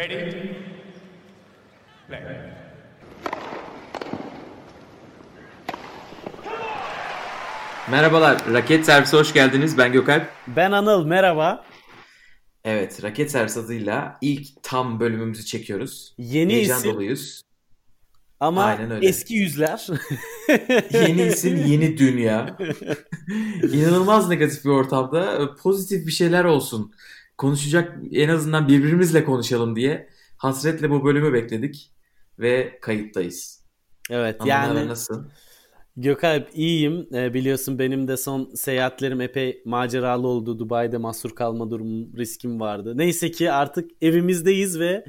Ready? Play. Merhabalar, Raket Servisi hoş geldiniz. Ben Gökalp. Ben Anıl, merhaba. Evet, Raket Servisi adıyla ilk tam bölümümüzü çekiyoruz. Yeni Heyecan isim doluyuz. ama Aynen öyle. eski yüzler. Yeni isim, yeni dünya. İnanılmaz negatif bir ortamda e, pozitif bir şeyler olsun. Konuşacak, en azından birbirimizle konuşalım diye hasretle bu bölümü bekledik. Ve kayıttayız. evet Ama yani nasıl? Gökalp iyiyim. Ee, biliyorsun benim de son seyahatlerim epey maceralı oldu. Dubai'de mahsur kalma durumum, riskim vardı. Neyse ki artık evimizdeyiz ve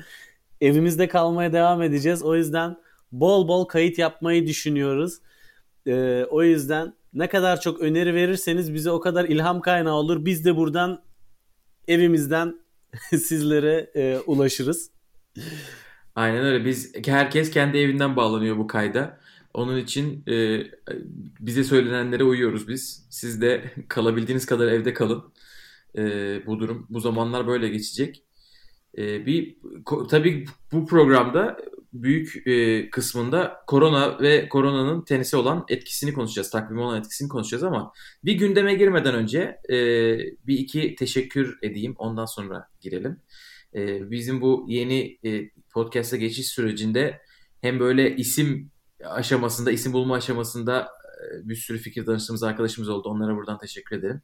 evimizde kalmaya devam edeceğiz. O yüzden bol bol kayıt yapmayı düşünüyoruz. Ee, o yüzden ne kadar çok öneri verirseniz bize o kadar ilham kaynağı olur. Biz de buradan evimizden sizlere e, ulaşırız. Aynen öyle. Biz herkes kendi evinden bağlanıyor bu kayda. Onun için e, bize söylenenlere uyuyoruz biz. Siz de kalabildiğiniz kadar evde kalın. E, bu durum bu zamanlar böyle geçecek. E, bir tabii bu programda büyük e, kısmında korona ve koronanın tenise olan etkisini konuşacağız. Takvime olan etkisini konuşacağız ama bir gündeme girmeden önce e, bir iki teşekkür edeyim. Ondan sonra girelim. E, bizim bu yeni e, podcast'a geçiş sürecinde hem böyle isim aşamasında, isim bulma aşamasında e, bir sürü fikir danıştığımız arkadaşımız oldu. Onlara buradan teşekkür ederim.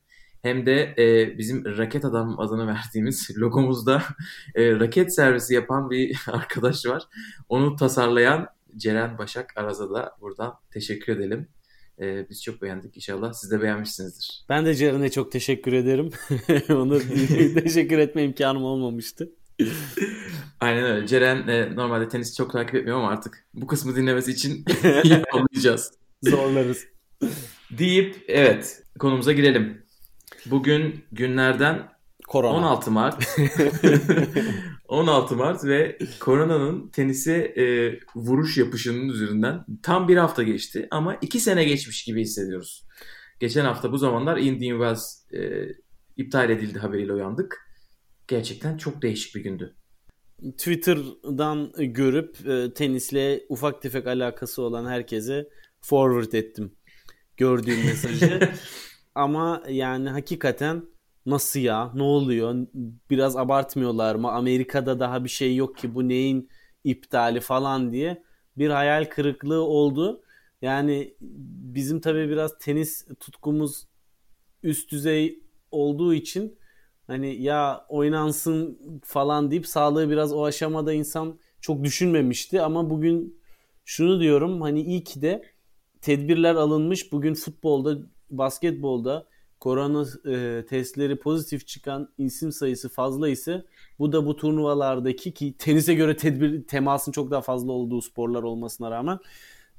Hem de e, bizim Raket Adam adını verdiğimiz logomuzda e, raket servisi yapan bir arkadaş var. Onu tasarlayan Ceren Başak Araz'a da buradan teşekkür edelim. E, biz çok beğendik. İnşallah siz de beğenmişsinizdir. Ben de Ceren'e çok teşekkür ederim. Onu teşekkür etme imkanım olmamıştı. Aynen öyle. Ceren e, normalde tenisi çok takip etmiyor ama artık bu kısmı dinlemesi için anlayacağız. Zorlarız. Deyip evet konumuza girelim. Bugün günlerden Korona. 16 Mart. 16 Mart ve koronanın tenise e, vuruş yapışının üzerinden tam bir hafta geçti ama iki sene geçmiş gibi hissediyoruz. Geçen hafta bu zamanlar Indian Wells e, iptal edildi haberiyle uyandık. Gerçekten çok değişik bir gündü. Twitter'dan görüp e, tenisle ufak tefek alakası olan herkese forward ettim gördüğüm mesajı. Ama yani hakikaten nasıl ya? Ne oluyor? Biraz abartmıyorlar mı? Amerika'da daha bir şey yok ki bu neyin iptali falan diye bir hayal kırıklığı oldu. Yani bizim tabii biraz tenis tutkumuz üst düzey olduğu için hani ya oynansın falan deyip sağlığı biraz o aşamada insan çok düşünmemişti ama bugün şunu diyorum hani iyi ki de tedbirler alınmış. Bugün futbolda, basketbolda korona e, testleri pozitif çıkan isim sayısı fazla ise bu da bu turnuvalardaki ki tenise göre tedbir temasın çok daha fazla olduğu sporlar olmasına rağmen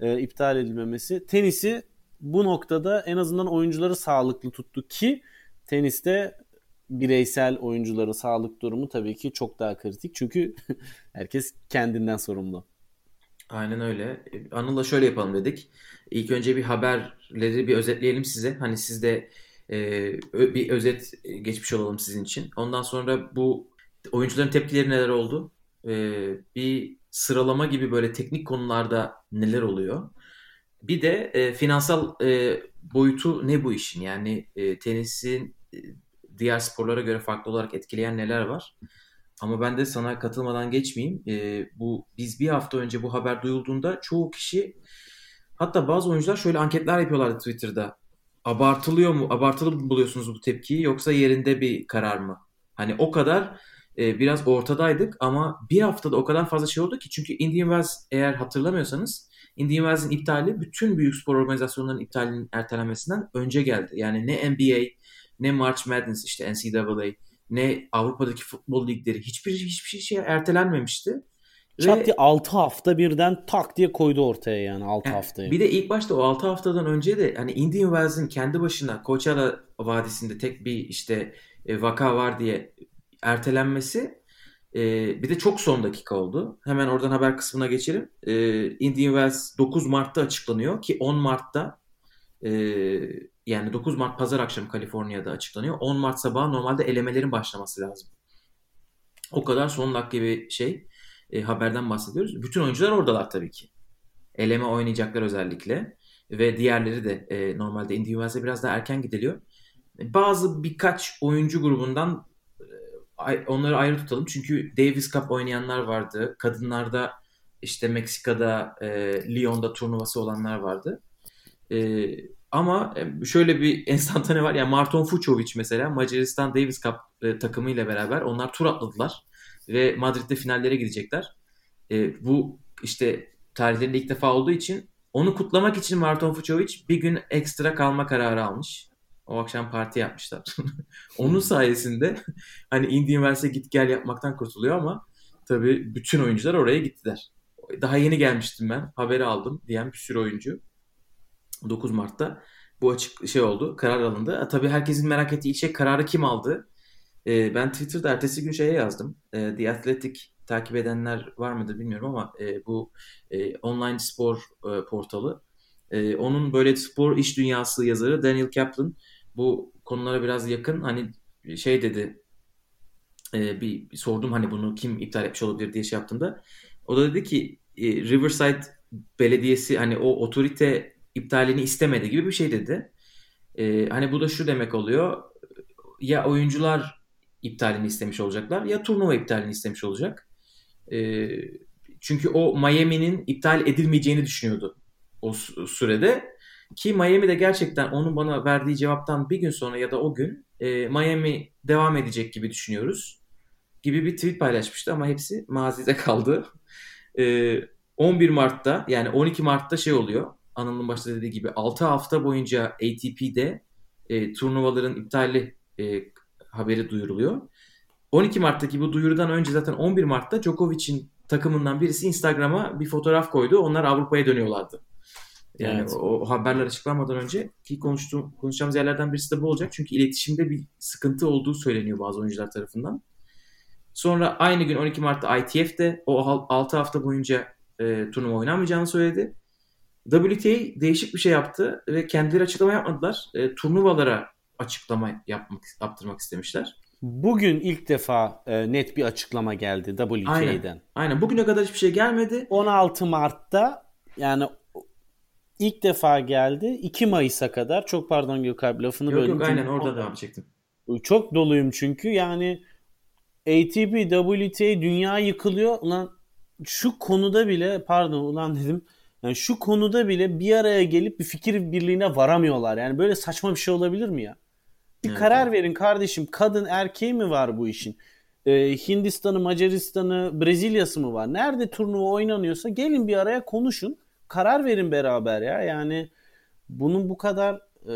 e, iptal edilmemesi. Tenisi bu noktada en azından oyuncuları sağlıklı tuttu ki teniste bireysel oyuncuların sağlık durumu tabii ki çok daha kritik. Çünkü herkes kendinden sorumlu. Aynen öyle. E, Anıl'la şöyle yapalım dedik. İlk önce bir haberleri bir özetleyelim size. Hani siz de e, bir özet geçmiş olalım sizin için. Ondan sonra bu oyuncuların tepkileri neler oldu? E, bir sıralama gibi böyle teknik konularda neler oluyor? Bir de e, finansal e, boyutu ne bu işin? Yani e, tenisin e, diğer sporlara göre farklı olarak etkileyen neler var? Ama ben de sana katılmadan geçmeyeyim. E, bu biz bir hafta önce bu haber duyulduğunda çoğu kişi hatta bazı oyuncular şöyle anketler yapıyorlardı Twitter'da. Abartılıyor mu? Abartılı mı buluyorsunuz bu tepkiyi yoksa yerinde bir karar mı? Hani o kadar e, biraz ortadaydık ama bir haftada o kadar fazla şey oldu ki çünkü Indian Wells eğer hatırlamıyorsanız Indian Wells'in iptali bütün büyük spor organizasyonlarının iptalinin ertelenmesinden önce geldi. Yani ne NBA ne March Madness işte NCAA ne Avrupa'daki futbol ligleri hiçbir hiçbir şey ertelenmemişti. Çat diye 6 hafta birden tak diye koydu ortaya yani 6 yani haftayı. bir de ilk başta o 6 haftadan önce de hani Indian Wells'in kendi başına Coachella Vadisi'nde tek bir işte e, vaka var diye ertelenmesi e, bir de çok son dakika oldu. Hemen oradan haber kısmına geçelim. E, Indian Wells 9 Mart'ta açıklanıyor ki 10 Mart'ta e, yani 9 Mart pazar akşamı Kaliforniya'da açıklanıyor. 10 Mart sabahı normalde elemelerin başlaması lazım. O kadar son dakika bir şey e, haberden bahsediyoruz. Bütün oyuncular oradalar tabii ki. Eleme oynayacaklar özellikle. Ve diğerleri de e, normalde Üniversite biraz daha erken gidiliyor. Bazı birkaç oyuncu grubundan e, onları ayrı tutalım. Çünkü Davis Cup oynayanlar vardı. Kadınlarda işte Meksika'da, e, Lyon'da turnuvası olanlar vardı. E, ama e, şöyle bir enstantane var. Yani Marton Fucovic mesela Macaristan Davis Cup e, takımıyla beraber onlar tur atladılar. Ve Madrid'de finallere gidecekler. E, bu işte tarihlerinde ilk defa olduğu için onu kutlamak için Marton Fucovic bir gün ekstra kalma kararı almış. O akşam parti yapmışlar. Onun sayesinde hani Indy Üniversite git gel yapmaktan kurtuluyor ama tabii bütün oyuncular oraya gittiler. Daha yeni gelmiştim ben. Haberi aldım diyen bir sürü oyuncu. 9 Mart'ta bu açık şey oldu. Karar alındı. E, tabii herkesin merak ettiği şey kararı kim aldı? E, ben Twitter'da ertesi gün şeye yazdım. E, The Athletic takip edenler var mıdır bilmiyorum ama e, bu e, online spor e, portalı. E, onun böyle spor iş dünyası yazarı Daniel Kaplan bu konulara biraz yakın. Hani şey dedi e, bir, bir sordum hani bunu kim iptal etmiş olabilir diye şey yaptığımda. O da dedi ki e, Riverside Belediyesi hani o otorite iptalini istemedi gibi bir şey dedi. E, hani bu da şu demek oluyor. Ya oyuncular iptalini istemiş olacaklar ya turnuva iptalini istemiş olacak. E, çünkü o Miami'nin iptal edilmeyeceğini düşünüyordu o sürede. Ki Miami de gerçekten onun bana verdiği cevaptan bir gün sonra ya da o gün e, Miami devam edecek gibi düşünüyoruz. Gibi bir tweet paylaşmıştı ama hepsi mazide kaldı. E, 11 Mart'ta yani 12 Mart'ta şey oluyor. Anıl'ın başta dediği gibi 6 hafta boyunca ATP'de e, turnuvaların iptali e, haberi duyuruluyor. 12 Mart'taki bu duyurudan önce zaten 11 Mart'ta Djokovic'in takımından birisi Instagram'a bir fotoğraf koydu. Onlar Avrupa'ya dönüyorlardı. Yani evet. o, o haberler açıklanmadan önce ki konuştuğum, konuşacağımız yerlerden birisi de bu olacak. Çünkü iletişimde bir sıkıntı olduğu söyleniyor bazı oyuncular tarafından. Sonra aynı gün 12 Mart'ta ITF de o 6 hafta boyunca e, turnuva oynanmayacağını söyledi. WTA değişik bir şey yaptı ve kendileri açıklama yapmadılar. E, turnuvalara açıklama yapmak yaptırmak istemişler. Bugün ilk defa e, net bir açıklama geldi WTA'den. Aynen. Aynen. Bugüne kadar hiçbir şey gelmedi. 16 Mart'ta yani ilk defa geldi. 2 Mayıs'a kadar. Çok pardon Gökalp lafını böldüm. Yok yok aynen orada devam çektim. Çok doluyum çünkü. Yani ATP, WTA dünya yıkılıyor. Ulan şu konuda bile pardon ulan dedim. Yani şu konuda bile bir araya gelip bir fikir birliğine varamıyorlar. Yani böyle saçma bir şey olabilir mi ya? Bir evet, karar verin kardeşim. Kadın erkeği mi var bu işin? Ee, Hindistan'ı, Macaristan'ı, Brezilya'sı mı var? Nerede turnuva oynanıyorsa gelin bir araya konuşun karar verin beraber ya. Yani bunun bu kadar e,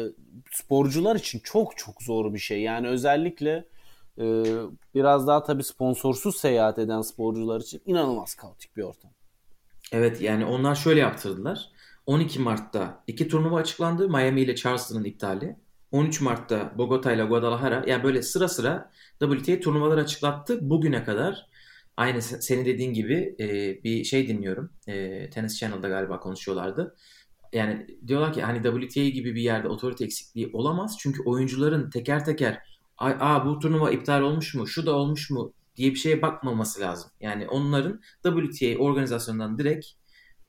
sporcular için çok çok zor bir şey. Yani özellikle e, biraz daha tabii sponsorsuz seyahat eden sporcular için inanılmaz kaotik bir ortam. Evet yani onlar şöyle yaptırdılar. 12 Mart'ta iki turnuva açıklandı. Miami ile Charleston'ın iptali. 13 Mart'ta Bogota ile Guadalajara yani böyle sıra sıra WTA turnuvaları açıklattı bugüne kadar. Aynı senin dediğin gibi e, bir şey dinliyorum. E, Tennis Channel'da galiba konuşuyorlardı. Yani diyorlar ki hani WTA gibi bir yerde otorite eksikliği olamaz. Çünkü oyuncuların teker teker aa bu turnuva iptal olmuş mu, şu da olmuş mu diye bir şeye bakmaması lazım. Yani onların WTA organizasyonundan direkt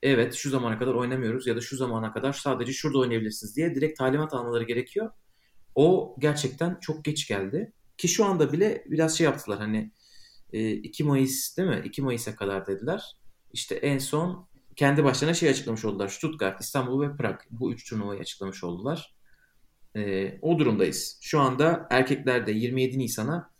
evet şu zamana kadar oynamıyoruz ya da şu zamana kadar sadece şurada oynayabilirsiniz diye direkt talimat almaları gerekiyor. O gerçekten çok geç geldi. Ki şu anda bile biraz şey yaptılar hani 2 ee, Mayıs değil mi? 2 Mayıs'a kadar dediler. İşte en son kendi başlarına şey açıklamış oldular. Stuttgart, İstanbul ve Prag. Bu üç turnuvayı açıklamış oldular. Ee, o durumdayız. Şu anda erkeklerde 27 Nisan'a,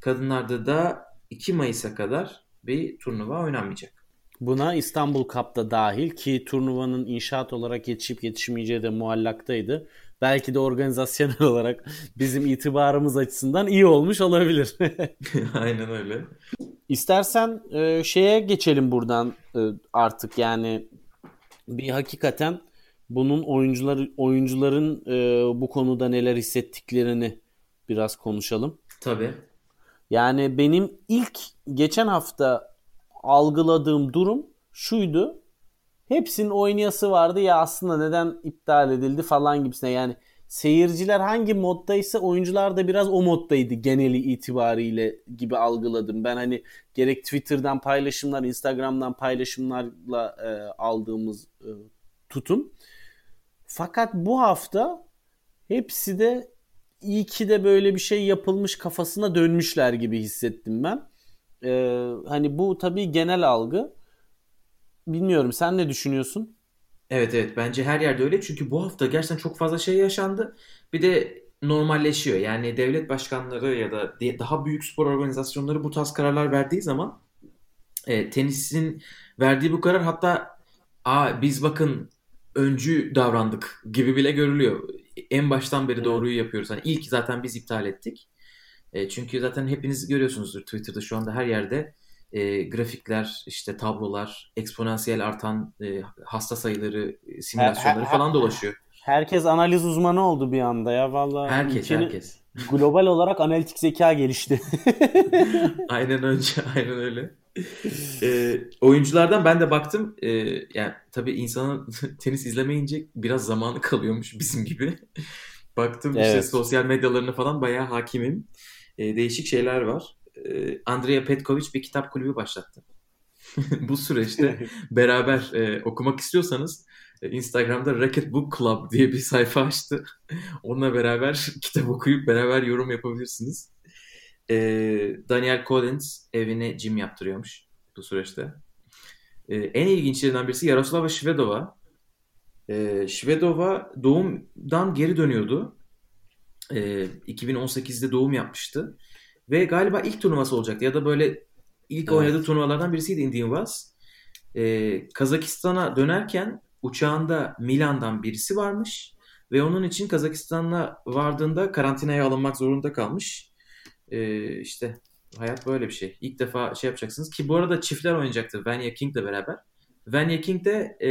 kadınlarda da 2 Mayıs'a kadar bir turnuva oynanmayacak. Buna İstanbul Cup'ta dahil ki turnuvanın inşaat olarak yetişip yetişmeyeceği de muallaktaydı belki de organizasyonel olarak bizim itibarımız açısından iyi olmuş olabilir. Aynen öyle. İstersen e, şeye geçelim buradan e, artık yani bir hakikaten bunun oyuncular oyuncuların e, bu konuda neler hissettiklerini biraz konuşalım. Tabii. Yani benim ilk geçen hafta algıladığım durum şuydu. Hepsinin oynayası vardı ya aslında neden iptal edildi falan gibisine. Yani seyirciler hangi moddaysa oyuncular da biraz o moddaydı geneli itibariyle gibi algıladım. Ben hani gerek Twitter'dan paylaşımlar, Instagram'dan paylaşımlarla e, aldığımız e, tutum. Fakat bu hafta hepsi de iyi ki de böyle bir şey yapılmış kafasına dönmüşler gibi hissettim ben. Ee, hani bu tabii genel algı. Bilmiyorum sen ne düşünüyorsun? Evet evet bence her yerde öyle çünkü bu hafta gerçekten çok fazla şey yaşandı. Bir de normalleşiyor. Yani devlet başkanları ya da daha büyük spor organizasyonları bu tarz kararlar verdiği zaman e, tenisin verdiği bu karar hatta Aa, biz bakın öncü davrandık gibi bile görülüyor. En baştan beri doğruyu yapıyoruz. Hani ilk zaten biz iptal ettik. E, çünkü zaten hepiniz görüyorsunuzdur Twitter'da şu anda her yerde e, grafikler, işte tablolar, eksponansiyel artan e, hasta sayıları, e, simülasyonları falan dolaşıyor. Herkes analiz uzmanı oldu bir anda ya vallahi. Herkes, herkes. Global olarak analitik zeka gelişti. aynen önce, aynen öyle. e, oyunculardan ben de baktım. E, yani tabii insanın tenis izlemeyince biraz zamanı kalıyormuş bizim gibi. baktım evet. işte sosyal medyalarına falan bayağı hakimim. E, değişik şeyler var. E, Andrea Petkovic bir kitap kulübü başlattı. Bu süreçte beraber e, okumak istiyorsanız e, Instagram'da Racket Book Club diye bir sayfa açtı. Onunla beraber kitap okuyup beraber yorum yapabilirsiniz. E, Daniel Collins evine gym yaptırıyormuş bu süreçte. E, en ilginçlerinden birisi Yaroslava Shvedova. E, Shvedova doğumdan geri dönüyordu. E, 2018'de doğum yapmıştı. Ve galiba ilk turnuvası olacaktı. Ya da böyle ilk evet. oynadığı turnuvalardan birisiydi Indian Wells. E, Kazakistan'a dönerken uçağında Milan'dan birisi varmış. Ve onun için Kazakistan'a vardığında karantinaya alınmak zorunda kalmış. E, işte hayat böyle bir şey. İlk defa şey yapacaksınız. Ki bu arada çiftler oynayacaktı Vanya King'le beraber. Vanya King de e,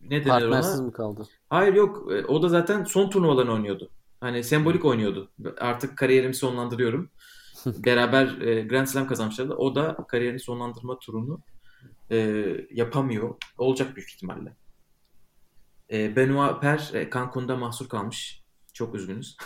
ne denir ona? mı kaldı? Hayır yok. E, o da zaten son turnuvalarını oynuyordu. Hani sembolik oynuyordu. Artık kariyerimi sonlandırıyorum. Beraber e, Grand Slam kazanmışlardı. O da kariyerini sonlandırma turunu e, yapamıyor. Olacak büyük ihtimalle. E, Benoit Per e, Cancun'da mahsur kalmış. Çok üzgünüz.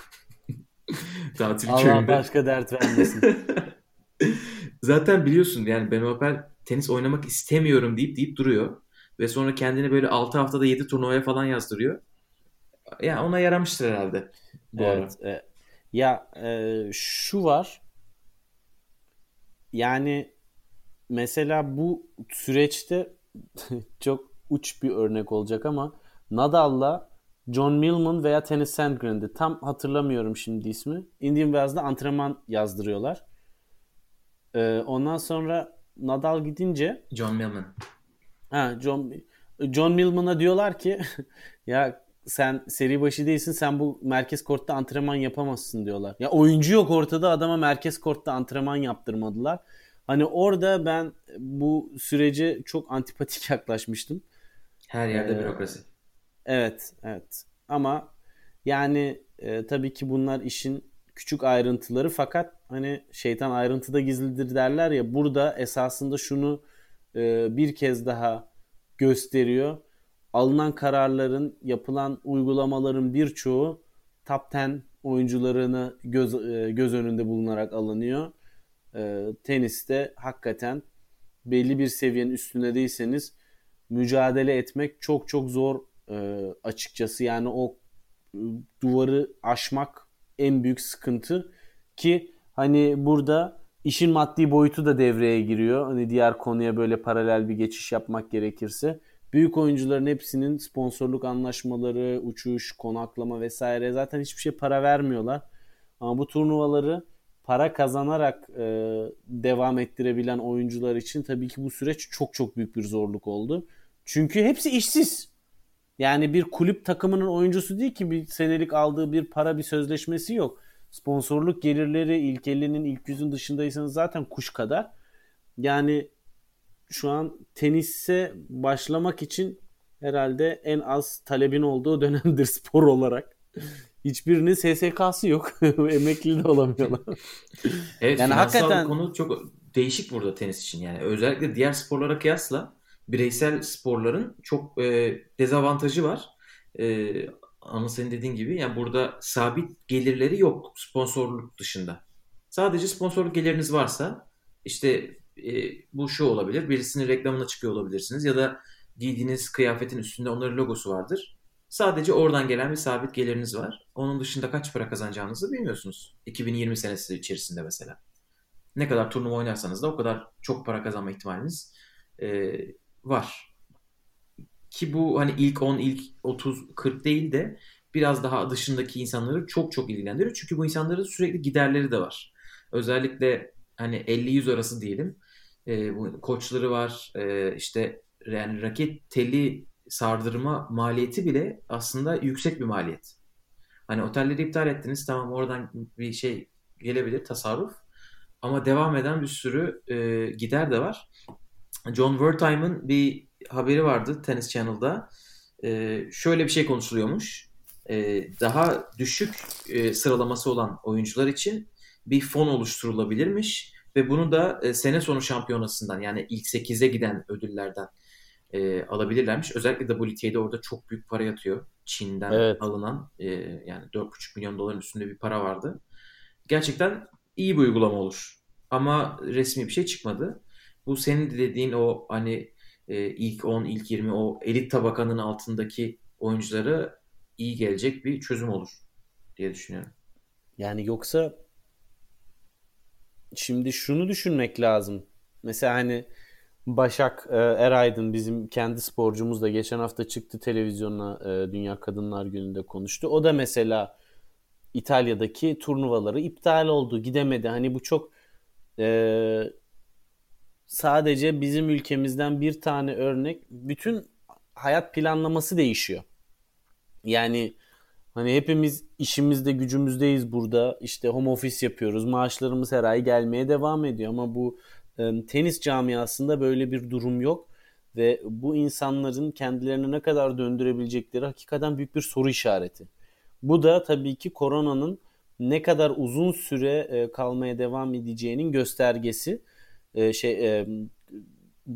Tatil Allah köyünde. başka dert vermesin. Zaten biliyorsun yani Benoit Per tenis oynamak istemiyorum deyip deyip duruyor. Ve sonra kendini böyle 6 haftada 7 turnuvaya falan yazdırıyor. Yani ona yaramıştır herhalde. Evet. E, ya e, şu var. Yani mesela bu süreçte çok uç bir örnek olacak ama Nadal'la John Millman veya Tennis Sandgren'di. Tam hatırlamıyorum şimdi ismi. Indian Wells'da antrenman yazdırıyorlar. Ee, ondan sonra Nadal gidince John Millman. Ha, John John Millman'a diyorlar ki ya sen seri başı değilsin sen bu merkez kortta antrenman yapamazsın diyorlar. Ya oyuncu yok ortada adama merkez kortta antrenman yaptırmadılar. Hani orada ben bu sürece çok antipatik yaklaşmıştım. Her yerde ee, bürokrasi. Evet, evet. Ama yani e, tabii ki bunlar işin küçük ayrıntıları fakat hani şeytan ayrıntıda gizlidir derler ya burada esasında şunu e, bir kez daha gösteriyor alınan kararların, yapılan uygulamaların birçoğu top 10 oyuncularını göz, e, göz önünde bulunarak alınıyor. E, teniste hakikaten belli bir seviyenin üstünde değilseniz mücadele etmek çok çok zor e, açıkçası. Yani o duvarı aşmak en büyük sıkıntı ki hani burada işin maddi boyutu da devreye giriyor. Hani diğer konuya böyle paralel bir geçiş yapmak gerekirse. Büyük oyuncuların hepsinin sponsorluk anlaşmaları, uçuş, konaklama vesaire zaten hiçbir şey para vermiyorlar. Ama bu turnuvaları para kazanarak e, devam ettirebilen oyuncular için tabii ki bu süreç çok çok büyük bir zorluk oldu. Çünkü hepsi işsiz. Yani bir kulüp takımının oyuncusu değil ki bir senelik aldığı bir para bir sözleşmesi yok. Sponsorluk gelirleri ilk 50'nin ilk yüzün dışındaysanız zaten kuş kadar. Yani şu an tenise başlamak için herhalde en az talebin olduğu dönemdir spor olarak. Hiçbirinin SSK'sı yok. Emekli de olamıyorlar. evet yani hakikaten konu çok değişik burada tenis için. Yani özellikle diğer sporlara kıyasla bireysel sporların çok e, dezavantajı var. E, Anıl senin dediğin gibi yani burada sabit gelirleri yok sponsorluk dışında. Sadece sponsorluk geliriniz varsa işte e, bu şu olabilir. Birisinin reklamına çıkıyor olabilirsiniz ya da giydiğiniz kıyafetin üstünde onların logosu vardır. Sadece oradan gelen bir sabit geliriniz var. Onun dışında kaç para kazanacağınızı bilmiyorsunuz. 2020 senesi içerisinde mesela. Ne kadar turnuva oynarsanız da o kadar çok para kazanma ihtimaliniz e, var. Ki bu hani ilk 10, ilk 30, 40 değil de biraz daha dışındaki insanları çok çok ilgilendiriyor. Çünkü bu insanların sürekli giderleri de var. Özellikle hani 50-100 arası diyelim. E, bu koçları var. E, işte yani raket teli sardırma maliyeti bile aslında yüksek bir maliyet. Hani otelleri iptal ettiniz tamam oradan bir şey gelebilir tasarruf. Ama devam eden bir sürü e, gider de var. John Wertheim'ın bir haberi vardı Tennis Channel'da. E, şöyle bir şey konuşuluyormuş. E, daha düşük e, sıralaması olan oyuncular için bir fon oluşturulabilirmiş ve bunu da e, sene sonu şampiyonasından yani ilk 8'e giden ödüllerden e, alabilirlermiş. Özellikle WTA'de orada çok büyük para yatıyor. Çin'den evet. alınan e, yani 4,5 milyon doların üstünde bir para vardı. Gerçekten iyi bir uygulama olur. Ama resmi bir şey çıkmadı. Bu senin dediğin o hani e, ilk 10, ilk 20 o elit tabakanın altındaki oyunculara iyi gelecek bir çözüm olur diye düşünüyorum. Yani yoksa şimdi şunu düşünmek lazım. Mesela hani Başak e, Eraydın bizim kendi sporcumuz da geçen hafta çıktı televizyona e, Dünya Kadınlar Günü'nde konuştu. O da mesela İtalya'daki turnuvaları iptal oldu, gidemedi. Hani bu çok e, sadece bizim ülkemizden bir tane örnek. Bütün hayat planlaması değişiyor. Yani hani hepimiz işimizde gücümüzdeyiz burada. İşte home office yapıyoruz. Maaşlarımız her ay gelmeye devam ediyor ama bu tenis camiasında böyle bir durum yok ve bu insanların kendilerini ne kadar döndürebilecekleri hakikaten büyük bir soru işareti. Bu da tabii ki koronanın ne kadar uzun süre kalmaya devam edeceğinin göstergesi. Şey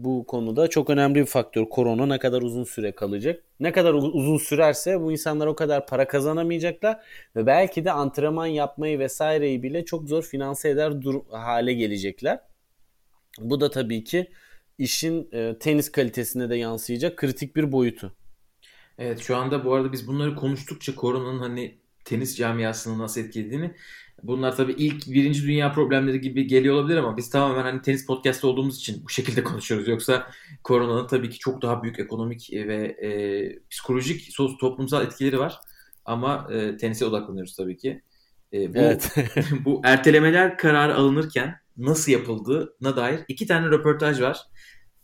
bu konuda çok önemli bir faktör. Korona ne kadar uzun süre kalacak? Ne kadar uzun sürerse bu insanlar o kadar para kazanamayacaklar ve belki de antrenman yapmayı vesaireyi bile çok zor finanse eder dur hale gelecekler. Bu da tabii ki işin e, tenis kalitesine de yansıyacak kritik bir boyutu. Evet şu anda bu arada biz bunları konuştukça koronanın hani tenis camiasını nasıl etkilediğini bunlar tabii ilk birinci dünya problemleri gibi geliyor olabilir ama biz tamamen hani tenis podcast olduğumuz için bu şekilde konuşuyoruz. Yoksa koronanın tabii ki çok daha büyük ekonomik ve e, psikolojik toplumsal etkileri var. Ama e, tenise odaklanıyoruz tabii ki. E, bu, evet. bu ertelemeler kararı alınırken nasıl yapıldığına dair iki tane röportaj var.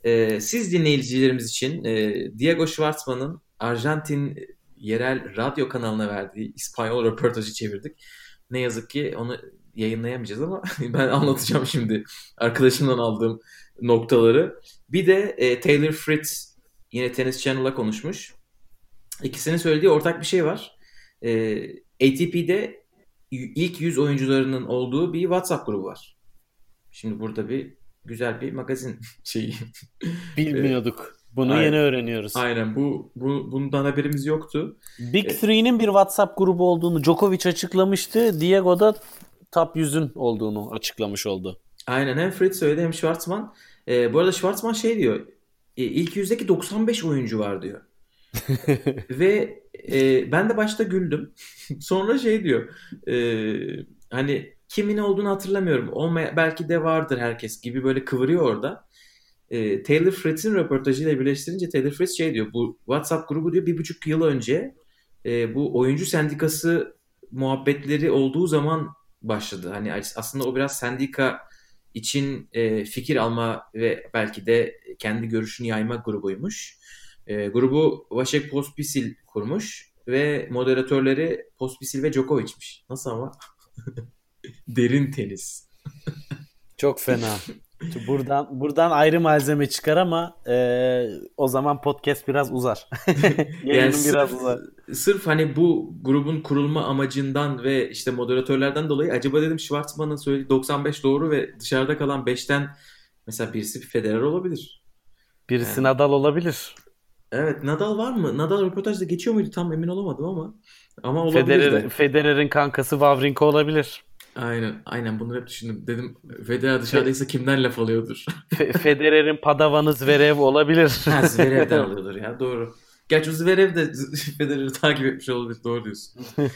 E, siz dinleyicilerimiz için e, Diego Schwartzman'ın Arjantin yerel radyo kanalına verdiği İspanyol röportajı çevirdik. Ne yazık ki onu yayınlayamayacağız ama ben anlatacağım şimdi arkadaşımdan aldığım noktaları. Bir de e, Taylor Fritz yine Tennis Channel'a konuşmuş. İkisinin söylediği ortak bir şey var. E, ATP'de ilk 100 oyuncularının olduğu bir WhatsApp grubu var. Şimdi burada bir güzel bir magazin şeyi. Bilmiyorduk. Bunu Aynen. yeni öğreniyoruz. Aynen. Bu, bu bundan haberimiz yoktu. Big Three'nin bir WhatsApp grubu olduğunu Djokovic açıklamıştı. Diego da top 100'ün olduğunu açıklamış oldu. Aynen. Hem Fritz söyledi hem Schwartzman. Ee, bu arada Schwartzman şey diyor. E, ilk yüzdeki 95 oyuncu var diyor. Ve e, ben de başta güldüm. Sonra şey diyor. E, hani kimin olduğunu hatırlamıyorum. Olmaya, belki de vardır herkes gibi böyle kıvırıyor orada. E, Taylor Fritz'in röportajıyla birleştirince Taylor Fritz şey diyor. Bu WhatsApp grubu diyor bir buçuk yıl önce e, bu oyuncu sendikası muhabbetleri olduğu zaman başladı. Hani aslında o biraz sendika için e, fikir alma ve belki de kendi görüşünü yayma grubuymuş. E, grubu Vaşek Pospisil kurmuş ve moderatörleri Pospisil ve Djokovic'miş. Nasıl ama? Derin tenis. Çok fena. Buradan buradan ayrı malzeme çıkar ama e, o zaman podcast biraz uzar. yani sırf, biraz uzar. Sırf hani bu grubun kurulma amacından ve işte moderatörlerden dolayı acaba dedim Schwartzman'ın söylediği 95 doğru ve dışarıda kalan 5'ten mesela birisi bir Federer olabilir. Birisi yani. Nadal olabilir. Evet Nadal var mı? Nadal röportajda geçiyor muydu tam emin olamadım ama. Ama olabilir Federer, de. Federer'in kankası Wawrinka olabilir. Aynen, aynen bunu hep düşündüm. Dedim Federer dışarıdaysa kimden laf alıyordur? Fe- Federer'in padavanı Zverev olabilir. Ha Zverev'den alıyordur ya doğru. Gerçi Zverev de Federer'i takip etmiş olabilir doğru diyorsun.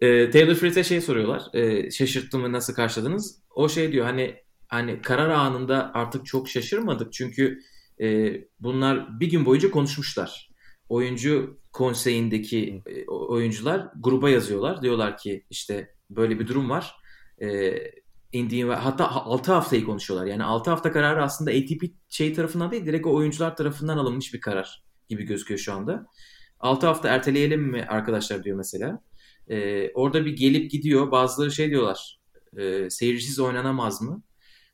Ee, Taylor Fritz'e şey soruyorlar. Ee, şaşırttı mı nasıl karşıladınız? O şey diyor hani hani karar anında artık çok şaşırmadık çünkü e, bunlar bir gün boyunca konuşmuşlar. Oyuncu konseyindeki e, oyuncular gruba yazıyorlar. Diyorlar ki işte böyle bir durum var. E, Indian ve hatta 6 haftayı konuşuyorlar. Yani 6 hafta kararı aslında ATP şey tarafından değil direkt o oyuncular tarafından alınmış bir karar gibi gözüküyor şu anda. 6 hafta erteleyelim mi arkadaşlar diyor mesela. Ee, orada bir gelip gidiyor. Bazıları şey diyorlar. E, seyircisiz oynanamaz mı?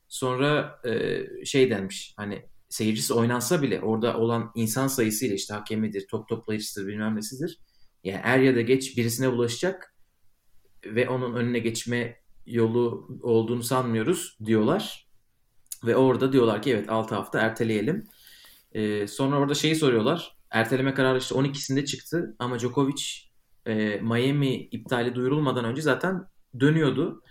Sonra e, şey denmiş. Hani seyircisiz oynansa bile orada olan insan sayısıyla işte hakemidir, top toplayıcısıdır bilmem nesidir. Yani er ya da geç birisine bulaşacak ve onun önüne geçme yolu olduğunu sanmıyoruz diyorlar. Ve orada diyorlar ki evet 6 hafta erteleyelim. Ee, sonra orada şeyi soruyorlar. Erteleme kararı işte 12'sinde çıktı ama Djokovic e, Miami iptali duyurulmadan önce zaten dönüyordu.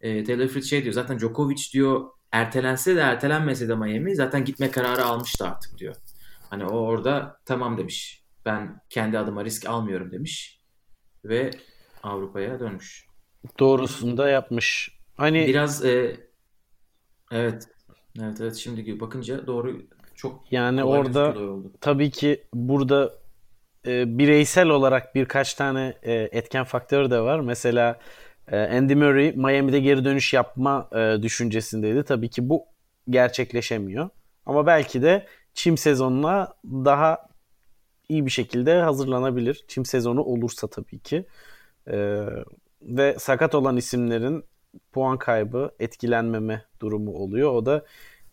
E, Taylor Fritz şey diyor zaten Djokovic diyor ertelense de ertelenmese de Miami zaten gitme kararı almıştı artık diyor. Hani o orada tamam demiş. Ben kendi adıma risk almıyorum demiş. Ve Avrupa'ya dönmüş. Doğrusunu da yapmış. Hani Biraz e, evet evet evet şimdi bakınca doğru çok yani orada tabii ki burada e, bireysel olarak birkaç tane e, etken faktör de var. Mesela e, Andy Murray Miami'de geri dönüş yapma e, düşüncesindeydi. Tabii ki bu gerçekleşemiyor. Ama belki de çim sezonuna daha iyi bir şekilde hazırlanabilir. Çim sezonu olursa tabii ki. E, ve sakat olan isimlerin puan kaybı, etkilenmeme durumu oluyor. O da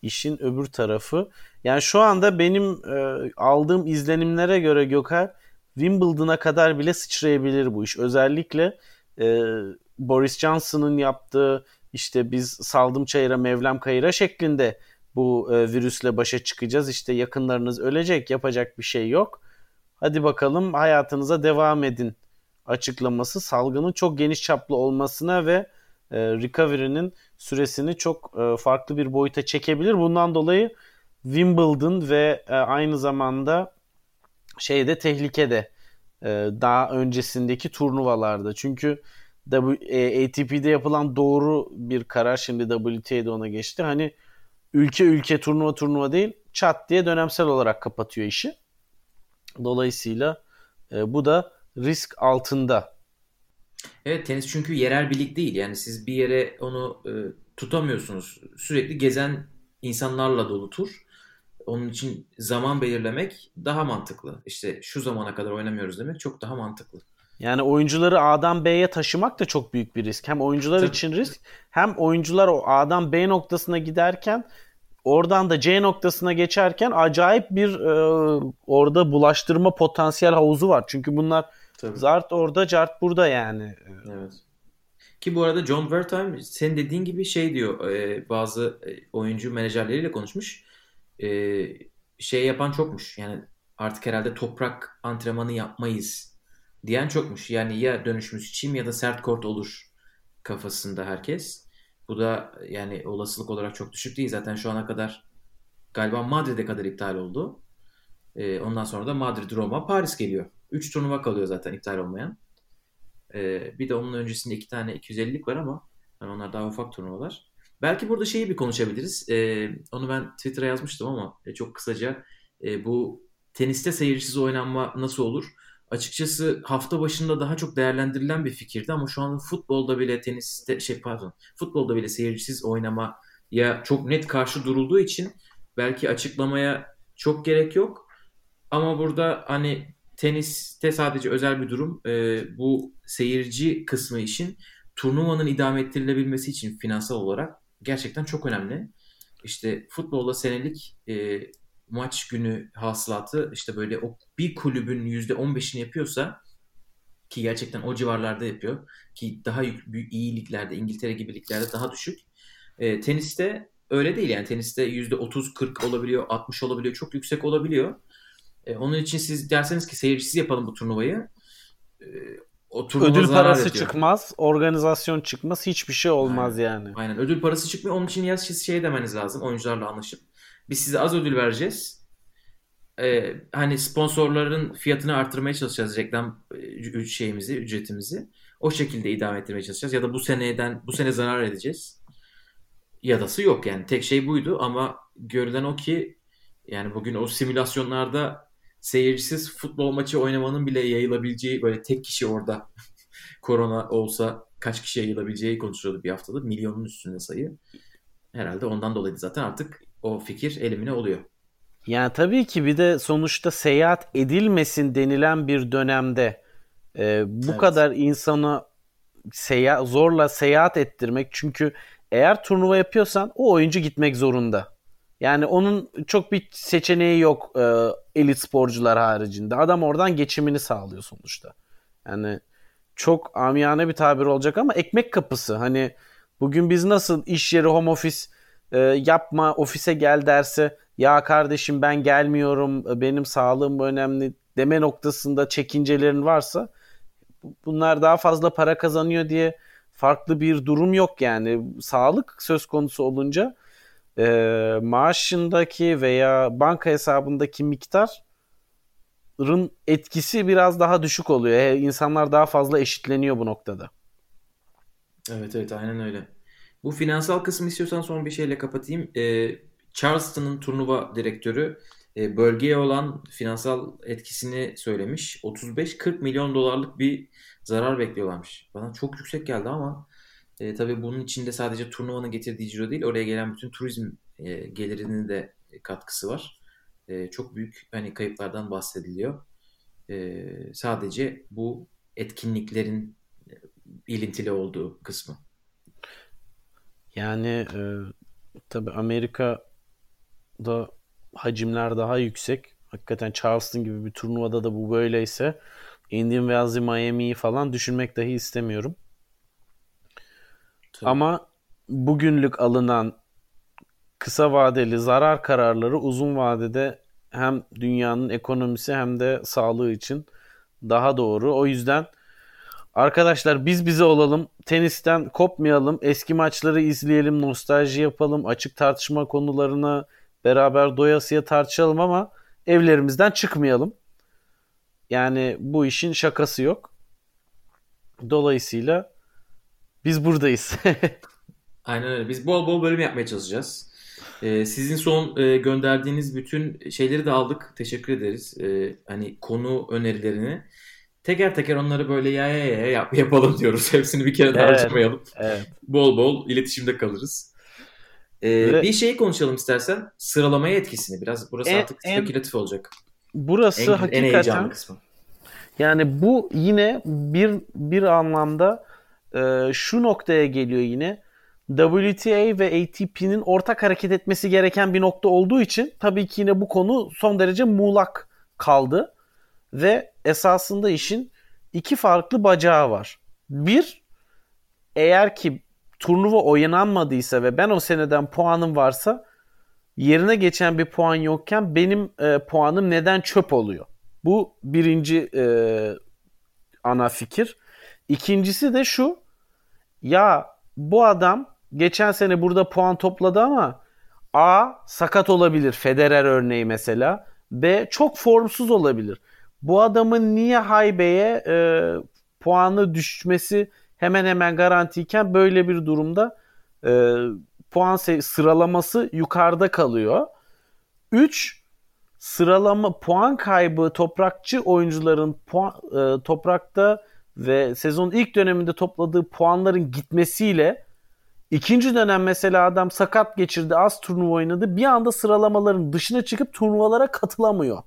işin öbür tarafı. Yani şu anda benim e, aldığım izlenimlere göre Gökhan Wimbledon'a kadar bile sıçrayabilir bu iş. Özellikle e, Boris Johnson'ın yaptığı işte biz saldım çayıra mevlam kayıra şeklinde bu e, virüsle başa çıkacağız. İşte yakınlarınız ölecek yapacak bir şey yok. Hadi bakalım hayatınıza devam edin açıklaması salgının çok geniş çaplı olmasına ve e, recovery'nin süresini çok e, farklı bir boyuta çekebilir. Bundan dolayı Wimbledon ve e, aynı zamanda şeyde tehlikede e, daha öncesindeki turnuvalarda. Çünkü w, e, ATP'de yapılan doğru bir karar şimdi WTA'de ona geçti. Hani ülke ülke turnuva turnuva değil çat diye dönemsel olarak kapatıyor işi. Dolayısıyla e, bu da risk altında. Evet tenis çünkü yerel bir lig değil. Yani siz bir yere onu e, tutamıyorsunuz. Sürekli gezen insanlarla dolu tur. Onun için zaman belirlemek daha mantıklı. İşte şu zamana kadar oynamıyoruz demek çok daha mantıklı. Yani oyuncuları A'dan B'ye taşımak da çok büyük bir risk. Hem oyuncular Tabii. için risk hem oyuncular o A'dan B noktasına giderken oradan da C noktasına geçerken acayip bir e, orada bulaştırma potansiyel havuzu var. Çünkü bunlar Tabii. zart orada cart burada yani. Evet. Ki bu arada John Wertheim senin dediğin gibi şey diyor e, bazı e, oyuncu menajerleriyle konuşmuş. E, şey yapan çokmuş. Yani artık herhalde toprak antrenmanı yapmayız diyen çokmuş. Yani ya dönüşümüz çim ya da sert kort olur kafasında herkes. Bu da yani olasılık olarak çok düşük değil. Zaten şu ana kadar galiba Madrid'e kadar iptal oldu. E, ondan sonra da Madrid, Roma, Paris geliyor. 3 turnuva kalıyor zaten iptal olmayan. Ee, bir de onun öncesinde iki tane 250'lik var ama yani onlar daha ufak turnuvalar. Belki burada şeyi bir konuşabiliriz. Ee, onu ben Twitter'a yazmıştım ama e, çok kısaca e, bu teniste seyircisiz oynanma nasıl olur? Açıkçası hafta başında daha çok değerlendirilen bir fikirdi ama şu anda futbolda bile teniste şey pardon futbolda bile seyircisiz oynama ya çok net karşı durulduğu için belki açıklamaya çok gerek yok. Ama burada hani teniste sadece özel bir durum. Ee, bu seyirci kısmı için turnuvanın idame ettirilebilmesi için finansal olarak gerçekten çok önemli. İşte futbolda senelik e, maç günü hasılatı işte böyle o bir kulübün %15'ini yapıyorsa ki gerçekten o civarlarda yapıyor ki daha yük- büyük iyi liglerde İngiltere gibi liglerde daha düşük. E, teniste öyle değil yani teniste %30-40 olabiliyor 60 olabiliyor çok yüksek olabiliyor. E, onun için siz derseniz ki seyircisiz yapalım bu turnuvayı. E, o Ödül parası ediyor. çıkmaz, organizasyon çıkmaz, hiçbir şey olmaz Aynen. yani. Aynen. Ödül parası çıkmıyor. Onun için ya siz şey demeniz lazım oyuncularla anlaşıp. Biz size az ödül vereceğiz. Ee, hani sponsorların fiyatını arttırmaya çalışacağız reklam e, şeyimizi, ücretimizi. O şekilde idame ettirmeye çalışacağız. Ya da bu seneden bu sene zarar edeceğiz. Yadası yok yani. Tek şey buydu ama görülen o ki yani bugün o simülasyonlarda seyircisiz futbol maçı oynamanın bile yayılabileceği böyle tek kişi orada korona olsa kaç kişi yayılabileceği konuşuluyordu bir haftada. Milyonun üstünde sayı. Herhalde ondan dolayı zaten artık o fikir elimine oluyor. Yani tabii ki bir de sonuçta seyahat edilmesin denilen bir dönemde e, bu evet. kadar insanı seya zorla seyahat ettirmek çünkü eğer turnuva yapıyorsan o oyuncu gitmek zorunda. Yani onun çok bir seçeneği yok e, elit sporcular haricinde. Adam oradan geçimini sağlıyor sonuçta. Yani çok amiyane bir tabir olacak ama ekmek kapısı. Hani bugün biz nasıl iş yeri home office e, yapma ofise gel derse ya kardeşim ben gelmiyorum benim sağlığım önemli deme noktasında çekincelerin varsa bunlar daha fazla para kazanıyor diye farklı bir durum yok yani. Sağlık söz konusu olunca e, maaşındaki veya banka hesabındaki miktarın etkisi biraz daha düşük oluyor. E, insanlar daha fazla eşitleniyor bu noktada. Evet evet aynen öyle. Bu finansal kısmı istiyorsan son bir şeyle kapatayım. Ee, Charleston'ın turnuva direktörü e, bölgeye olan finansal etkisini söylemiş. 35-40 milyon dolarlık bir zarar bekliyorlarmış. Bana çok yüksek geldi ama e, tabii bunun içinde sadece turnuvanın getirdiği ciro değil, oraya gelen bütün turizm e, gelirinin de katkısı var. E, çok büyük hani kayıplardan bahsediliyor. E, sadece bu etkinliklerin e, ilintili olduğu kısmı. Yani e, tabii Amerika'da hacimler daha yüksek. Hakikaten Charleston gibi bir turnuvada da bu böyleyse Indian Wells, Miami'yi falan düşünmek dahi istemiyorum. Tabii. Ama bugünlük alınan kısa vadeli zarar kararları uzun vadede hem dünyanın ekonomisi hem de sağlığı için daha doğru. O yüzden arkadaşlar biz bize olalım. Tenisten kopmayalım. Eski maçları izleyelim, nostalji yapalım. Açık tartışma konularına beraber doyasıya tartışalım ama evlerimizden çıkmayalım. Yani bu işin şakası yok. Dolayısıyla biz buradayız. Aynen öyle. Biz bol bol bölüm yapmaya çalışacağız. Ee, sizin son e, gönderdiğiniz bütün şeyleri de aldık. Teşekkür ederiz. Ee, hani konu önerilerini. Teker teker onları böyle ya ya ya yap, yapalım diyoruz. Hepsini bir kere de evet, harcamayalım. Evet. Bol bol iletişimde kalırız. Ee, Ve... Bir şeyi konuşalım istersen. Sıralamaya etkisini. Biraz burası en, artık spekülatif en, olacak. Burası en, hakikaten en heyecanlı kısmı. Yani bu yine bir bir anlamda e, şu noktaya geliyor yine. WTA ve ATP'nin ortak hareket etmesi gereken bir nokta olduğu için tabii ki yine bu konu son derece muğlak kaldı. Ve esasında işin iki farklı bacağı var. Bir, eğer ki turnuva oynanmadıysa ve ben o seneden puanım varsa yerine geçen bir puan yokken benim e, puanım neden çöp oluyor? Bu birinci e, ana fikir. İkincisi de şu. Ya bu adam geçen sene burada puan topladı ama A sakat olabilir. Federer örneği mesela. B çok formsuz olabilir. Bu adamın niye Haybe'ye e, puanı düşmesi hemen hemen garantiyken böyle bir durumda e, puan sıralaması yukarıda kalıyor. 3 sıralama puan kaybı toprakçı oyuncuların puan, e, toprakta ve sezonun ilk döneminde topladığı puanların gitmesiyle ikinci dönem mesela adam sakat geçirdi, az turnuva oynadı. Bir anda sıralamaların dışına çıkıp turnuvalara katılamıyor.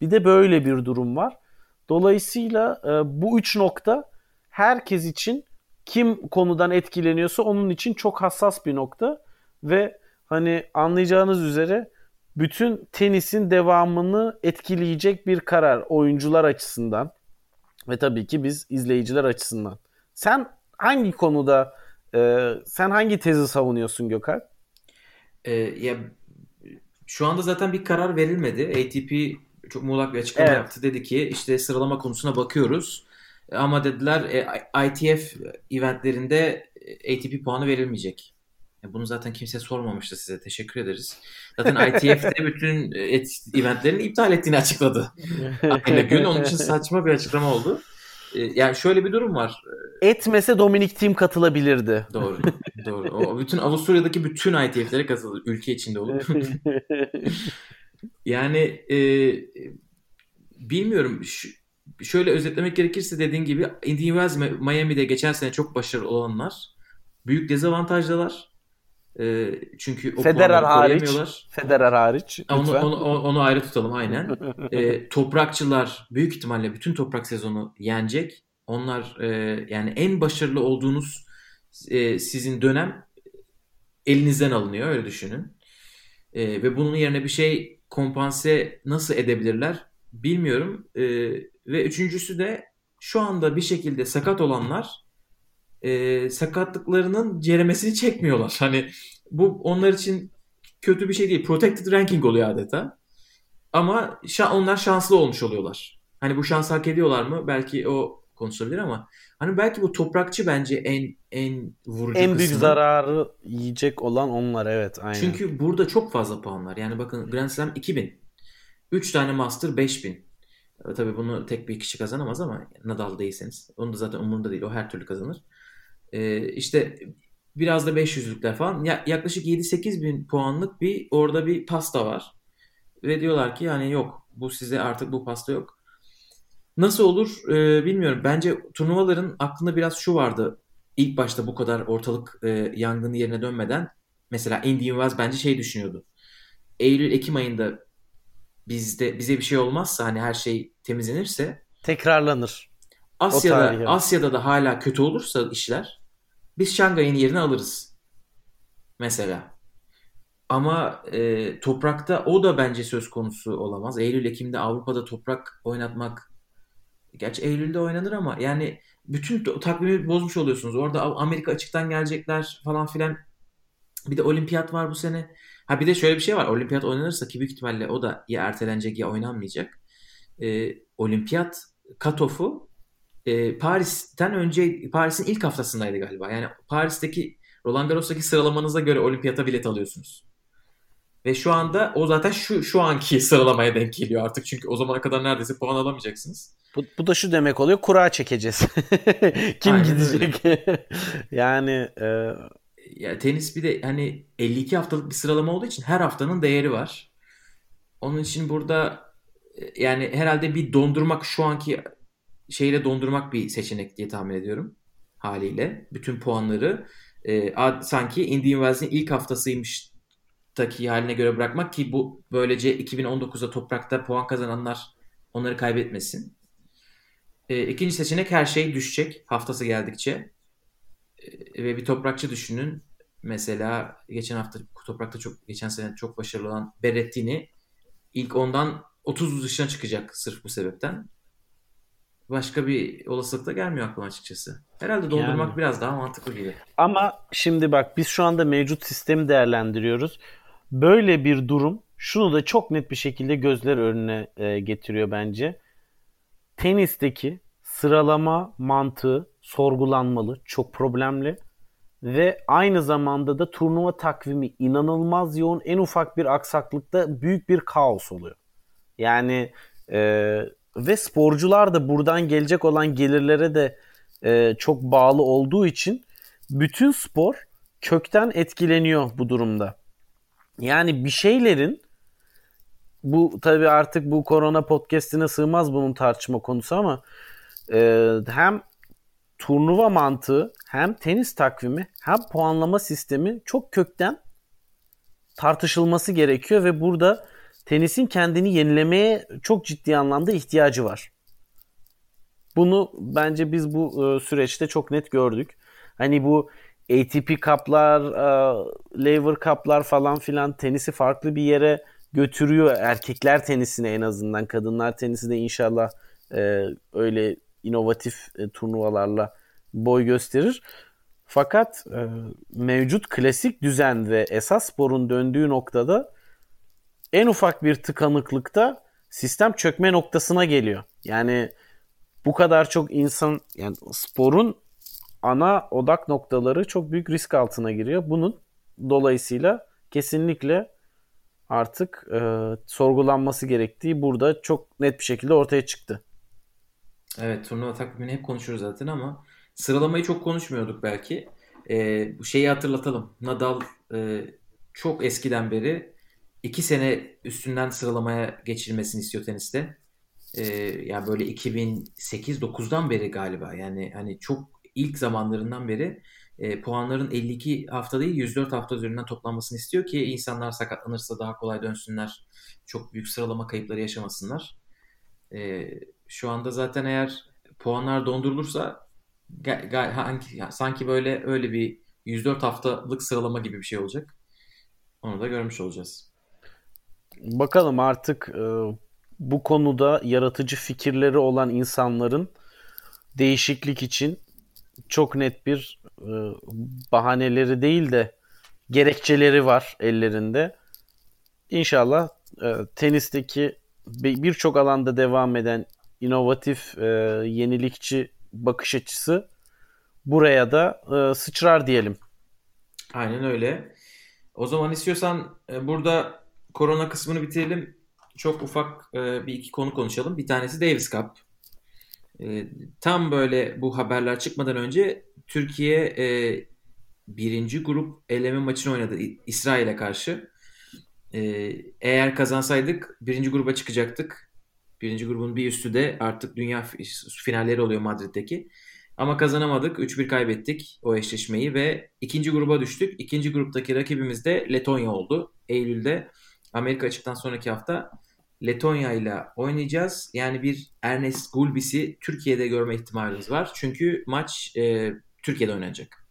Bir de böyle bir durum var. Dolayısıyla e, bu üç nokta herkes için kim konudan etkileniyorsa onun için çok hassas bir nokta ve hani anlayacağınız üzere bütün tenisin devamını etkileyecek bir karar oyuncular açısından ve tabii ki biz izleyiciler açısından. Sen hangi konuda e, sen hangi tezi savunuyorsun Gökhan? E, ya şu anda zaten bir karar verilmedi. ATP çok muğlak bir açıklama Evet. yaptı. Dedi ki işte sıralama konusuna bakıyoruz. Ama dediler e, ITF eventlerinde ATP puanı verilmeyecek. E, Bunu zaten kimse sormamıştı size. Teşekkür ederiz. Zaten ITF'de bütün e, eventlerini iptal ettiğini açıkladı. Aynı gün. Onun için saçma bir açıklama oldu. E, Yani şöyle bir durum var. Etmese Dominic Thiem katılabilirdi. Doğru. Doğru. O bütün Avusturya'daki bütün ITF'lere katıldı. Ülke içinde olup. Yani e, bilmiyorum. Ş- şöyle özetlemek gerekirse dediğin gibi Indian Wells Mi- Miami'de geçen sene çok başarılı olanlar büyük dezavantajdalar. E, çünkü o Federer hariç. Federer hariç. Onu, onu, onu ayrı tutalım aynen. E, toprakçılar büyük ihtimalle bütün toprak sezonu yenecek. Onlar e, yani en başarılı olduğunuz e, sizin dönem elinizden alınıyor öyle düşünün. E, ve bunun yerine bir şey kompanse nasıl edebilirler bilmiyorum. E, ve üçüncüsü de şu anda bir şekilde sakat olanlar e, sakatlıklarının ceremesini çekmiyorlar. Hani bu onlar için kötü bir şey değil. Protected ranking oluyor adeta. Ama şa- onlar şanslı olmuş oluyorlar. Hani bu şansı hak ediyorlar mı? Belki o konuşulabilir ama hani belki bu toprakçı bence en en vurucu en büyük kısmı. zararı yiyecek olan onlar evet aynen. Çünkü burada çok fazla puan var. Yani bakın Grand Slam 2000. 3 tane Master 5000. E, Tabii bunu tek bir kişi kazanamaz ama Nadal değilseniz. Onu da zaten umurunda değil. O her türlü kazanır. E, işte biraz da 500'lükler falan. Ya, yaklaşık 7-8 bin puanlık bir orada bir pasta var. Ve diyorlar ki yani yok bu size artık bu pasta yok. Nasıl olur e, bilmiyorum. Bence turnuvaların aklında biraz şu vardı. İlk başta bu kadar ortalık e, yangını yerine dönmeden mesela Indian Wells bence şey düşünüyordu. Eylül-Ekim ayında bizde bize bir şey olmazsa hani her şey temizlenirse Tekrarlanır. Asya'da. Asya'da da hala kötü olursa işler biz Şangay'ın yerini alırız. Mesela. Ama e, toprakta o da bence söz konusu olamaz. Eylül-Ekim'de Avrupa'da toprak oynatmak gerçi Eylül'de oynanır ama yani bütün takvimi bozmuş oluyorsunuz. Orada Amerika açıktan gelecekler falan filan. Bir de olimpiyat var bu sene. Ha bir de şöyle bir şey var. Olimpiyat oynanırsa ki büyük ihtimalle o da ya ertelenecek ya oynanmayacak. Ee, olimpiyat katofu e, Paris'ten önce Paris'in ilk haftasındaydı galiba. Yani Paris'teki Roland Garros'taki sıralamanıza göre olimpiyata bilet alıyorsunuz. Ve şu anda o zaten şu şu anki sıralamaya denk geliyor artık. Çünkü o zamana kadar neredeyse puan alamayacaksınız. Bu, bu da şu demek oluyor kura çekeceğiz. Kim Aynen gidecek? yani e, Ya tenis bir de hani 52 haftalık bir sıralama olduğu için her haftanın değeri var. Onun için burada e, yani herhalde bir dondurmak şu anki şeyle dondurmak bir seçenek diye tahmin ediyorum haliyle. Bütün puanları e, ad- sanki Indian Wells'in ilk haftasıymış taki haline göre bırakmak ki bu böylece 2019'da toprakta puan kazananlar onları kaybetmesin. E, ikinci seçenek her şey düşecek haftası geldikçe. E, ve bir toprakçı düşünün. Mesela geçen hafta toprakta çok geçen sene çok başarılı olan Berrettini ilk ondan 30 dışına çıkacak sırf bu sebepten. Başka bir olasılık da gelmiyor aklıma açıkçası. Herhalde dondurmak Yani. biraz daha mantıklı gibi. ama şimdi bak biz şu anda mevcut sistemi değerlendiriyoruz. Böyle bir durum şunu da çok net bir şekilde gözler önüne e, getiriyor bence. Tenisteki sıralama mantığı sorgulanmalı, çok problemli ve aynı zamanda da turnuva takvimi inanılmaz yoğun. En ufak bir aksaklıkta büyük bir kaos oluyor. Yani e, ve sporcular da buradan gelecek olan gelirlere de e, çok bağlı olduğu için bütün spor kökten etkileniyor bu durumda. Yani bir şeylerin bu tabii artık bu korona podcast'ine sığmaz bunun tartışma konusu ama e, hem turnuva mantığı hem tenis takvimi hem puanlama sistemi çok kökten tartışılması gerekiyor ve burada tenisin kendini yenilemeye çok ciddi anlamda ihtiyacı var. Bunu bence biz bu e, süreçte çok net gördük. Hani bu ATP Cup'lar, e, Lever Cup'lar falan filan tenisi farklı bir yere götürüyor. Erkekler tenisine en azından. Kadınlar tenisi de inşallah e, öyle inovatif e, turnuvalarla boy gösterir. Fakat mevcut klasik düzen ve esas sporun döndüğü noktada en ufak bir tıkanıklıkta sistem çökme noktasına geliyor. Yani bu kadar çok insan yani sporun ana odak noktaları çok büyük risk altına giriyor. Bunun dolayısıyla kesinlikle artık e, sorgulanması gerektiği burada çok net bir şekilde ortaya çıktı. Evet turnuva takvimini hep konuşuyoruz zaten ama sıralamayı çok konuşmuyorduk belki. Bu şeyi hatırlatalım. Nadal e, çok eskiden beri iki sene üstünden sıralamaya geçilmesini istiyor teniste. Ee, yani böyle 2008-9'dan beri galiba. Yani hani çok ilk zamanlarından beri e, puanların 52 hafta değil 104 hafta üzerinden toplanmasını istiyor ki insanlar sakatlanırsa daha kolay dönsünler. Çok büyük sıralama kayıpları yaşamasınlar. E, şu anda zaten eğer puanlar dondurulursa sanki böyle öyle bir 104 haftalık sıralama gibi bir şey olacak. Onu da görmüş olacağız. Bakalım artık e, bu konuda yaratıcı fikirleri olan insanların değişiklik için çok net bir e, bahaneleri değil de gerekçeleri var ellerinde. İnşallah e, tenisteki birçok alanda devam eden inovatif, e, yenilikçi bakış açısı buraya da e, sıçrar diyelim. Aynen öyle. O zaman istiyorsan e, burada korona kısmını bitirelim. Çok ufak e, bir iki konu konuşalım. Bir tanesi Davis Cup. E, tam böyle bu haberler çıkmadan önce Türkiye e, birinci grup eleme maçını oynadı İsrail'e karşı. E, eğer kazansaydık birinci gruba çıkacaktık. Birinci grubun bir üstü de artık dünya finalleri oluyor Madrid'deki. Ama kazanamadık. 3-1 kaybettik o eşleşmeyi ve ikinci gruba düştük. İkinci gruptaki rakibimiz de Letonya oldu. Eylül'de Amerika açıktan sonraki hafta Letonya ile oynayacağız. Yani bir Ernest Gulbis'i Türkiye'de görme ihtimalimiz var. Çünkü maç e, Türkiye'de oynanacak.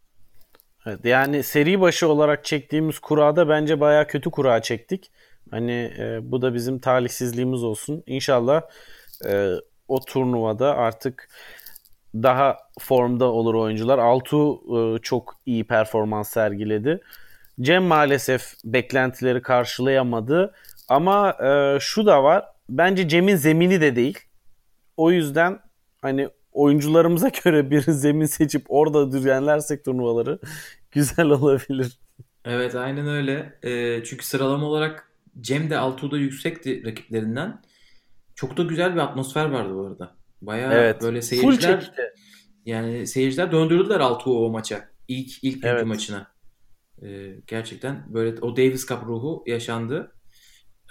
Evet, yani seri başı olarak çektiğimiz kurada bence baya kötü kura çektik. Hani e, bu da bizim talihsizliğimiz olsun. İnşallah e, o turnuvada artık daha formda olur oyuncular. Altu e, çok iyi performans sergiledi. Cem maalesef beklentileri karşılayamadı. Ama e, şu da var. Bence Cem'in zemini de değil. O yüzden hani oyuncularımıza göre bir zemin seçip orada düzenlersek turnuvaları güzel olabilir. Evet aynen öyle. E, çünkü sıralama olarak Cem de Altuğ'da yüksekti rakiplerinden. Çok da güzel bir atmosfer vardı bu arada. Bayağı evet. böyle seyirciler yani seyirciler döndürdüler Altuğ'u o maça. İlk ilk evet. maçına. Ee, gerçekten böyle o Davis Cup ruhu yaşandı.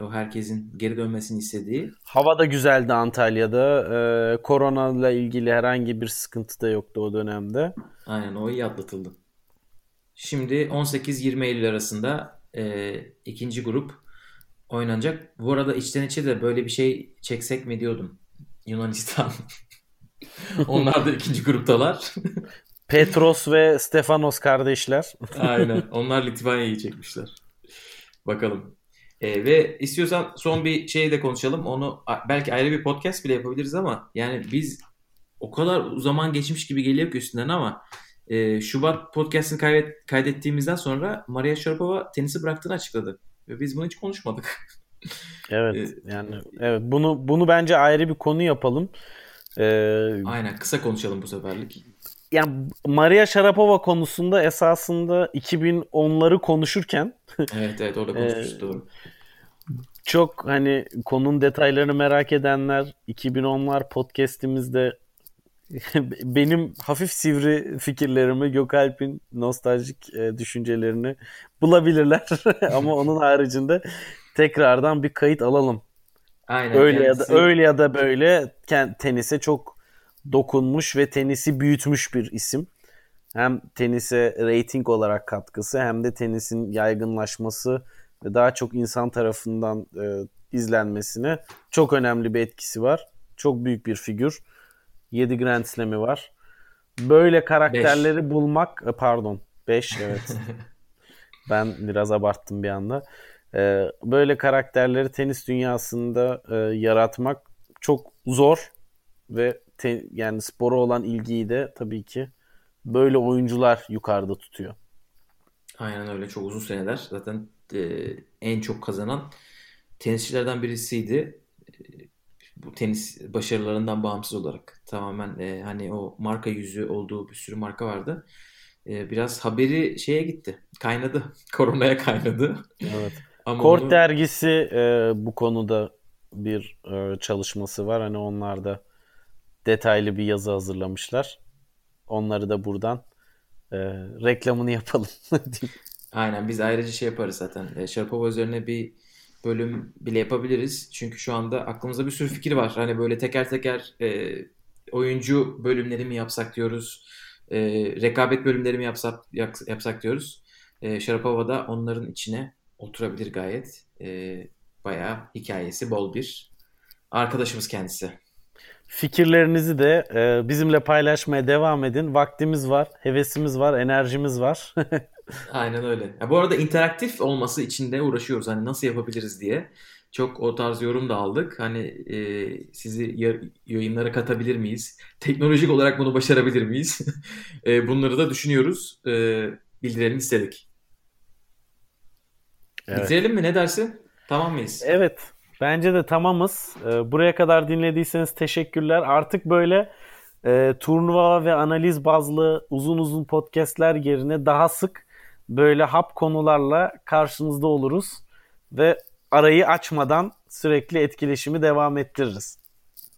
O herkesin geri dönmesini istediği. Hava da güzeldi Antalya'da. Ee, korona ile ilgili herhangi bir sıkıntı da yoktu o dönemde. Aynen o iyi atlatıldı. Şimdi 18-20 Eylül arasında e, ikinci grup oynanacak. Bu arada içten içe de böyle bir şey çeksek mi diyordum. Yunanistan. Onlar da ikinci gruptalar. Petros ve Stefanos kardeşler. Aynen. Onlar Litvanya'yı çekmişler. Bakalım. E, ve istiyorsan son bir şey de konuşalım. Onu belki ayrı bir podcast bile yapabiliriz ama yani biz o kadar zaman geçmiş gibi geliyor ki üstünden ama e, Şubat podcast'ını kaydet, kaydettiğimizden sonra Maria Sharapova tenisi bıraktığını açıkladı. Ve biz bunu hiç konuşmadık. evet e, yani evet bunu bunu bence ayrı bir konu yapalım. Ee, Aynen kısa konuşalım bu seferlik. Yani Maria Sharapova konusunda esasında 2010'ları konuşurken Evet evet orada konuşmuştuk doğru. Çok hani konunun detaylarını merak edenler 2010'lar podcast'imizde benim hafif sivri fikirlerimi Gökalp'in nostaljik e, düşüncelerini bulabilirler. Ama onun haricinde tekrardan bir kayıt alalım. Aynen. Öyle kendisi... ya da öyle ya da böyle tenise çok dokunmuş ve tenisi büyütmüş bir isim. Hem tenise rating olarak katkısı hem de tenisin yaygınlaşması ve daha çok insan tarafından e, izlenmesine çok önemli bir etkisi var. Çok büyük bir figür. 7 Grand Slam'i var. Böyle karakterleri beş. bulmak e, pardon 5 evet. ben biraz abarttım bir anda. Ee, böyle karakterleri tenis dünyasında e, yaratmak çok zor ve te, yani spora olan ilgiyi de tabii ki böyle oyuncular yukarıda tutuyor. Aynen öyle çok uzun seneler zaten e, en çok kazanan tenisçilerden birisiydi. E, bu tenis başarılarından bağımsız olarak tamamen e, hani o marka yüzü olduğu bir sürü marka vardı. E, biraz haberi şeye gitti. Kaynadı. Koronaya kaynadı. Evet. Ama Kort onu- dergisi e, bu konuda bir e, çalışması var. Hani onlar da detaylı bir yazı hazırlamışlar. Onları da buradan e, reklamını yapalım. Aynen biz ayrıca şey yaparız zaten. E, Sharapova üzerine bir bölüm bile yapabiliriz. Çünkü şu anda aklımızda bir sürü fikir var. Hani böyle teker teker e, oyuncu bölümleri mi yapsak diyoruz. E, rekabet bölümleri mi yapsak, yapsak diyoruz. E, Sharapova da onların içine oturabilir gayet. E, bayağı hikayesi bol bir arkadaşımız kendisi. Fikirlerinizi de e, bizimle paylaşmaya devam edin. Vaktimiz var, hevesimiz var, enerjimiz var. Aynen öyle. Ya bu arada interaktif olması için de uğraşıyoruz. Hani nasıl yapabiliriz diye. Çok o tarz yorum da aldık. Hani e, sizi ya- yayınlara katabilir miyiz? Teknolojik olarak bunu başarabilir miyiz? E, bunları da düşünüyoruz. E, bildirelim istedik. Evet. Bitirelim mi? Ne dersin? Tamam mıyız? Evet. Bence de tamamız. Ee, Buraya kadar dinlediyseniz teşekkürler. Artık böyle e, turnuva ve analiz bazlı uzun uzun podcastler yerine daha sık böyle hap konularla karşınızda oluruz ve arayı açmadan sürekli etkileşimi devam ettiririz.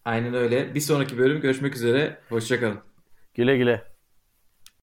Aynen öyle. Bir sonraki bölüm görüşmek üzere. Hoşçakalın. Güle güle.